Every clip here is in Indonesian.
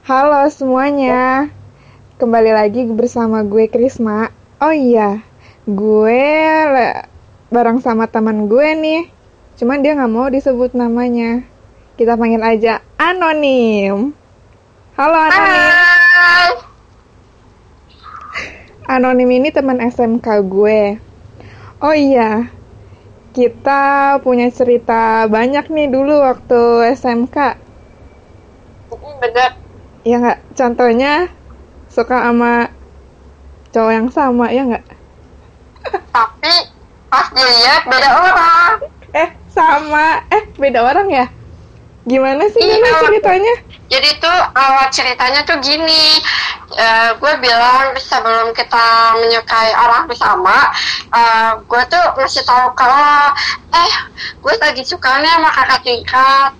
Halo semuanya, kembali lagi bersama gue Krisma. Oh iya, gue bareng sama teman gue nih. Cuman dia nggak mau disebut namanya. Kita panggil aja Anonim. Halo Anonim. Hai. Anonim ini teman SMK gue. Oh iya, kita punya cerita banyak nih dulu waktu SMK. Mm, Bener. Ya nggak? Contohnya suka sama cowok yang sama, ya nggak? Tapi pas dilihat beda orang. Eh, sama. Eh, beda orang ya? Gimana sih Iya. dulu ceritanya? Jadi tuh awal ceritanya tuh gini. Eh, gue bilang sebelum kita menyukai orang bersama, eh, gue tuh ngasih tahu kalau eh gue lagi sukanya sama kakak tingkat.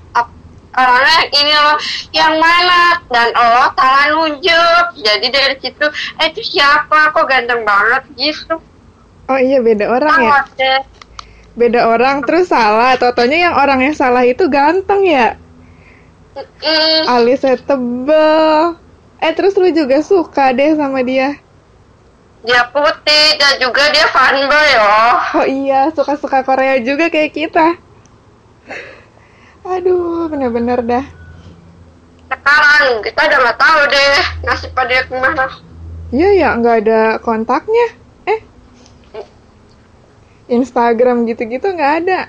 Orangnya ini loh, yang mana? Dan Allah salah nunjuk. Jadi dari situ, eh itu siapa? Kok ganteng banget gitu. Oh iya, beda orang ya? Deh. Beda orang terus salah. Totonya yang orang yang salah itu ganteng ya? Mm, Alisnya tebel. Eh, terus lu juga suka deh sama dia? dia putih dan juga dia fanboy loh. Oh iya, suka-suka Korea juga kayak kita. Aduh, bener-bener dah. Sekarang kita udah nggak tahu deh nasib dia ke mana. Iya ya, nggak ada kontaknya. Eh, Instagram gitu-gitu nggak ada.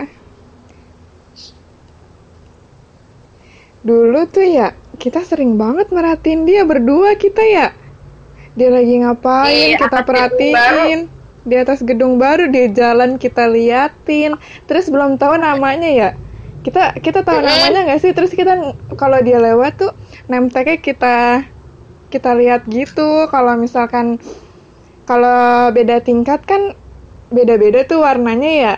Dulu tuh ya, kita sering banget merhatiin dia berdua kita ya. Dia lagi ngapain, Iya, kita perhatiin. Di atas gedung baru, dia jalan kita liatin. Terus belum tahu namanya ya. Kita kita tahu namanya nggak sih? Terus kita kalau dia lewat tuh name tag-nya kita kita lihat gitu. Kalau misalkan kalau beda tingkat kan beda-beda tuh warnanya ya.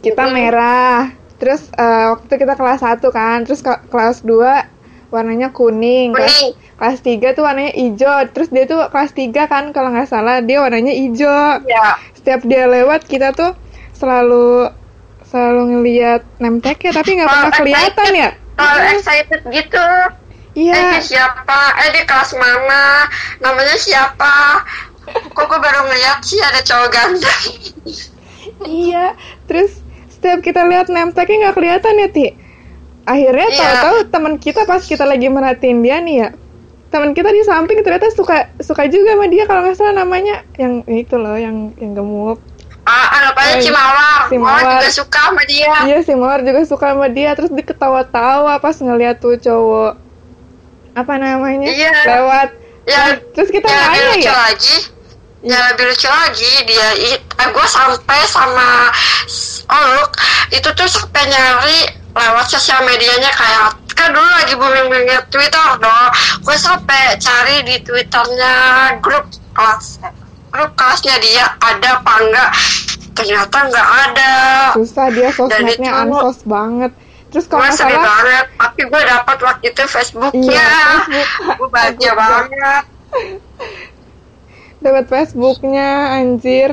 Kita merah. Terus eh, waktu kita kelas 1 kan, terus ke- kelas 2 warnanya kuning. Kelas, kelas 3 tuh warnanya hijau. Terus dia tuh kelas 3 kan kalau nggak salah dia warnanya hijau. Ya, Setiap dia lewat kita tuh selalu selalu ngelihat name tag-nya tapi nggak pernah kelihatan ya. kalau excited gitu. Eh Iya. dia siapa? Eh di kelas mana? Namanya siapa? Kok gue baru ngeliat sih ada cowok ganteng. Iya, terus setiap kita lihat name tag-nya nggak kelihatan ya, Ti. Akhirnya Iya. tahu-tahu teman kita pas kita lagi merhatiin dia nih ya. Teman kita di samping ternyata suka suka juga sama dia kalau nggak salah namanya yang itu loh, yang yang gemuk. Ah, anggap aja Oh, Cimawar. si Mawar Mawar. juga suka sama dia. Iya, si Mawar juga suka sama dia, terus diketawa-tawa pas ngeliat tuh cowok apa namanya Iya. lewat. Ya, terus kita lebih nanya lucu ya. lagi yang lebih lucu lagi dia eh, gue sampai sama Oluk itu tuh sampai nyari lewat sosial medianya kayak kan dulu lagi booming booming Twitter dong gue sampai cari di Twitternya grup kelas grup kelasnya dia ada apa enggak ternyata nggak ada Susah dia sosmednya itu- ansos banget. Terus gue kalau salah banget tapi gue dapat waktu itu Facebooknya Iya, Facebook. gue bahagia banget dapat Facebooknya anjir.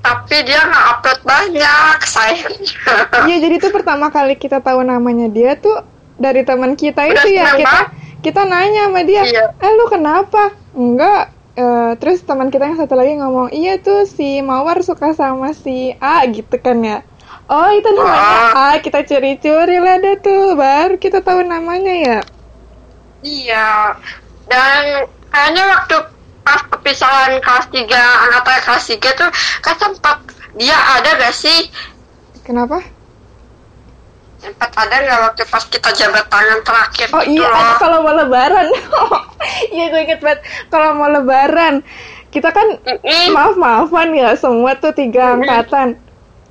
tapi dia nggak upload banyak sayangnya Iya, jadi tuh pertama kali kita tahu namanya dia tuh dari teman kita Udah itu ya kita banget. kita nanya sama dia, Iya. eh lu kenapa? Enggak. Eh, terus teman kita yang satu lagi ngomong, iya tuh si Mawar suka sama si A gitu kan ya. Oh itu namanya A, kita curi-curi lah dah tuh, baru kita tahu namanya ya. Iya, dan kayaknya waktu pas perpisahan kelas 3, angkatan kelas 3 tuh kan sempat dia ada gak sih? Kenapa? Sempat ada gak waktu pas kita jabat tangan terakhir Oh gitu iya, loh? kalau mau lebaran. iya gue inget banget. Kalau mau lebaran, kita kan Mm-mm. maaf-maafan ya semua tuh tiga angkatan.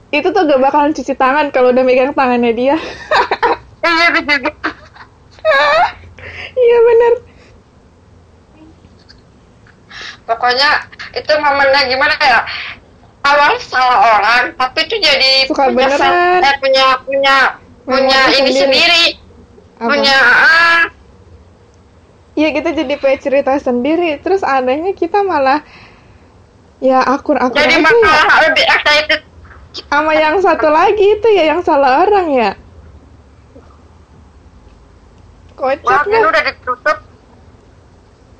Itu tuh gak bakalan cuci tangan kalau udah megang tangannya dia. Iya. Iya bener. Pokoknya itu momennya gimana ya? Awal salah orang, tapi itu jadi Suka punya beneran. eh, punya punya punya ini sendiri. sendiri, Apa? punya ah, Iya kita jadi punya cerita sendiri. Terus anehnya kita malah ya akur-akur jadi aja ya. lebih excited Sama yang satu lagi itu ya yang salah orang ya. Kocak Wah, udah ditutup.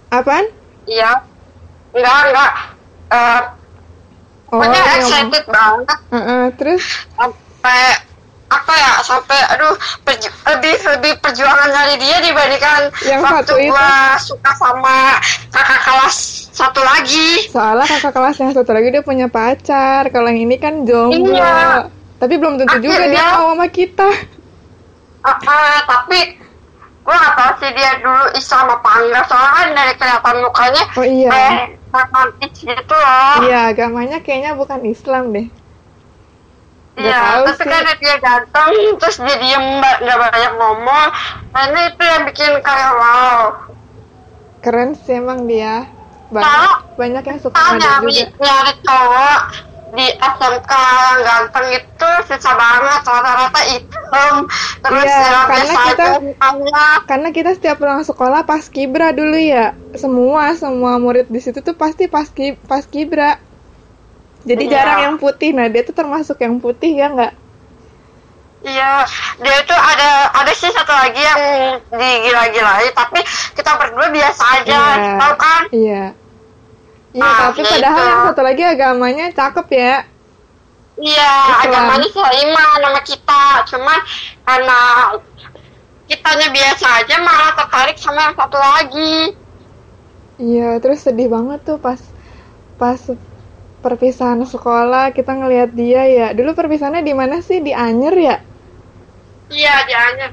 Apaan? Iya. Enggak, enggak. Eh, Oh, pokoknya iya, excited banget. Heeh, terus Sampai, apa ya, sampai, aduh, perju- lebih, lebih perjuangan dari dia dibandingkan Yang waktu satu itu. gua suka sama kakak kelas satu lagi. soalnya kakak kelas yang satu lagi dia punya pacar. Kalau yang ini kan jomblo. Iya. Tapi belum tentu juga dia Akhirnya- mau sama kita. Ah, ah, tapi gue gak tahu sih dia dulu Islam apa enggak soalnya kan dari kelihatan mukanya Oh iya. eh gitu loh Iya, agamanya kayaknya bukan Islam deh. Iya, tapi sih. karena dia ganteng terus dia diem nggak banyak ngomong nah ini itu yang bikin kayak wow Keren sih emang dia. Banyak, Kalau banyak yang suka dia nyari juga. nyari cowok di SMK yang ganteng itu susah banget rata-rata hitam terus ya karena kita- aja Karena kita setiap pulang sekolah pas kibra dulu ya. Semua semua murid di situ tuh pasti pas ki, pas kibra. Jadi Iya. jarang yang putih. Nah, dia tuh termasuk yang putih ya nggak? Iya, dia itu ada ada sih satu lagi yang digila-gilai, tapi kita berdua biasa aja, Iya. tahu kan? Iya. Iya, Ah, tapi ya padahal yang satu lagi agamanya cakep ya. Iya, Islam. agamanya seiman sama kita, cuman karena kitanya biasa aja malah tertarik sama yang satu lagi. Iya, terus sedih banget tuh pas pas perpisahan sekolah kita ngelihat dia ya. Dulu perpisahannya di mana sih? Di Anyer ya? Iya, dia hanya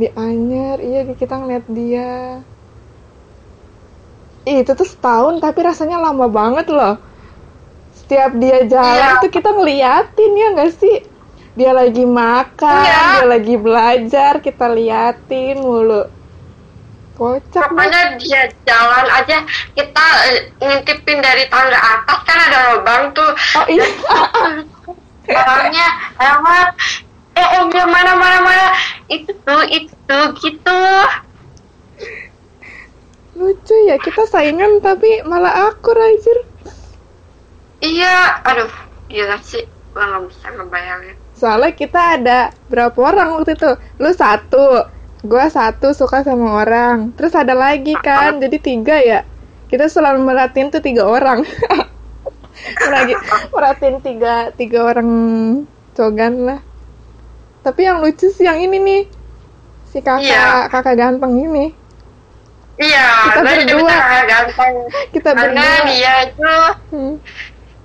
Di Anyer, iya di- kita ngeliat dia. Ih, itu tuh setahun tapi rasanya lama banget loh. Setiap dia jalan Iya. tuh kita ngeliatin ya nggak sih? Dia lagi makan, Iya. dia lagi belajar, kita liatin mulu. Kocak pokoknya dia jalan aja kita eh, ngintipin dari tangga atas kan ada lubang tuh. Oh iya. orangnya lewat eh eh dia mana mana mana itu tuh itu gitu Lucu ya, kita saingan tapi malah akur anjir. iya aduh gila sih gua nggak bisa ngebayangin Soalnya kita ada berapa orang waktu itu? Lu satu, gua satu suka sama orang. Terus ada lagi kan, jadi tiga ya. Kita selalu merhatiin tuh tiga orang. Lagi merhatiin tiga tiga orang cogan lah. Tapi yang lucu sih yang ini nih, si kakak Iya. kakak ganteng ini. iya Kita berdua. ganteng Kita karena berdua. dia itu Hmm.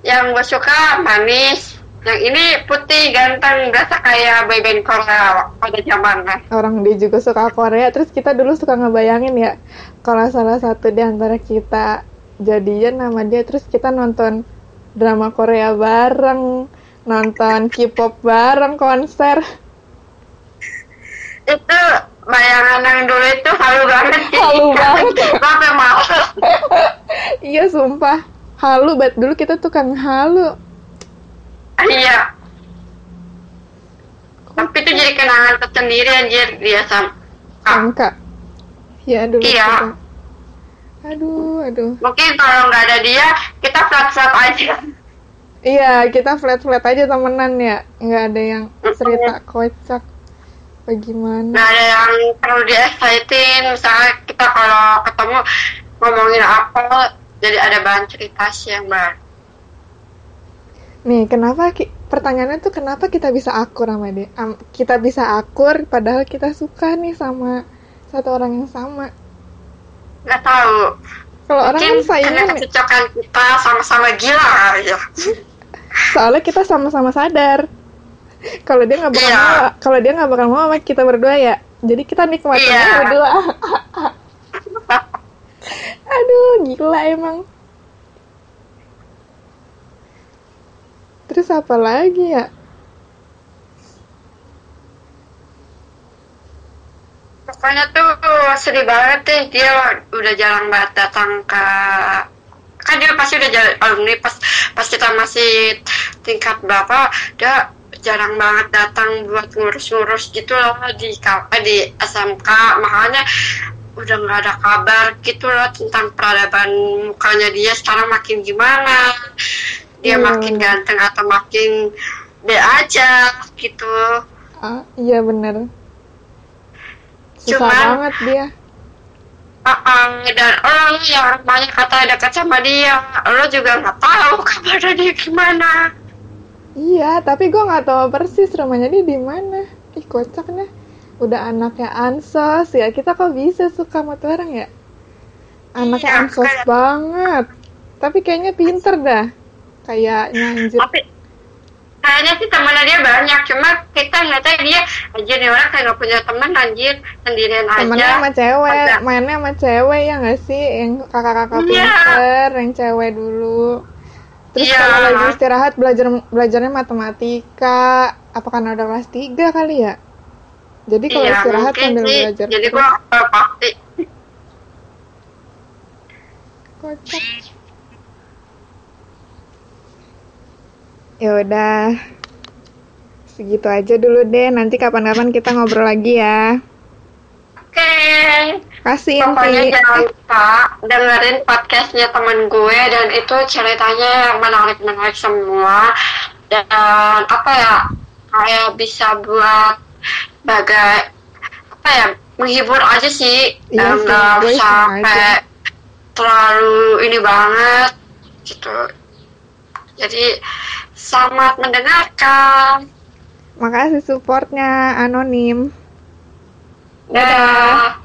yang gue suka manis yang ini putih ganteng berasa kayak boyband Korea pada zamannya orang dia juga suka Korea. Terus kita dulu suka ngebayangin ya kalau salah satu di antara kita jadian nama dia terus kita nonton drama Korea bareng nonton K-pop bareng konser. Itu bayangan yang dulu itu halu banget. Sih Halu banget. sampai males. Iya sumpah. Halu banget dulu kita tukang halu iya. Tapi itu jadi kenangan tersendiri anjir. Dia sama angka. Ya dulu Iya. kita. aduh aduh. Mungkin kalau nggak ada dia kita flat flat aja. Iya kita flat flat aja temenan ya. Nggak ada yang cerita kocak. Bagaimana? Nggak ada yang perlu di exciting misalnya kita kalau ketemu ngomongin apa jadi ada bahan cerita sih yang baru Nih, kenapa ki- pertanyaannya tuh kenapa kita bisa akur sama dia? Am- kita bisa akur padahal kita suka nih sama satu orang yang sama. nggak tahu Kalau orang kan saingan, kecocokan kita sama-sama gila ya soalnya kita sama-sama sadar. Kalau dia nggak bakal Iya. mau, kalau dia nggak bakal mau sama kita berdua ya. Jadi kita nikmatin Iya. berdua. Aduh, gila emang. Terus apa lagi ya? pokoknya tuh sedih banget deh. Dia udah jarang banget datang ke kan dia pasti udah jalan alumni pas pas kita masih tingkat berapa dia jarang banget datang buat ngurus-ngurus gitu loh di eh, di SMK makanya udah nggak ada kabar gitu loh tentang peradaban mukanya dia sekarang makin gimana dia Hmm. makin ganteng atau makin dia aja gitu. Ah, iya bener. susah Cuman- banget dia. Uh, uh, dan lo yang banyak kata dekat sama dia, lo juga nggak tahu kabarnya dia gimana. iya tapi gue nggak tahu persis rumahnya dia di mana. Ih kocak nih. Udah anaknya ansos ya. Kita kok bisa suka sama tuh orang ya? Anaknya Iya, ansos kayak- banget. Tapi kayaknya pinter dah kayaknya anjir Tapi kayaknya sih temennya dia banyak, cuma kita ngeliatnya dia anjir nih orang kayak nggak punya temen anjir sendirian temennya aja. sama cewek Ada. mainnya sama cewek ya nggak sih yang kakak-kakak Iya. pinter yang cewek dulu terus Iya. kalau lagi istirahat belajar belajarnya matematika apa karena udah kelas 3 kali ya jadi kalau Iya, istirahat sambil sih. belajar Jadi gua nggak pasti. kocak ya udah. Segitu aja dulu deh. Nanti kapan-kapan kita ngobrol lagi ya. Oke. kasih Pokoknya Inti. jangan lupa dengerin podcastnya temen gue dan itu ceritanya yang menarik-menarik semua. Dan apa ya kayak bisa buat bagai apa ya menghibur aja sih. Iya dan sih, nggak iseng sampai terlalu ini banget gitu. Jadi selamat mendengarkan. Makasih supportnya anonim. Dadah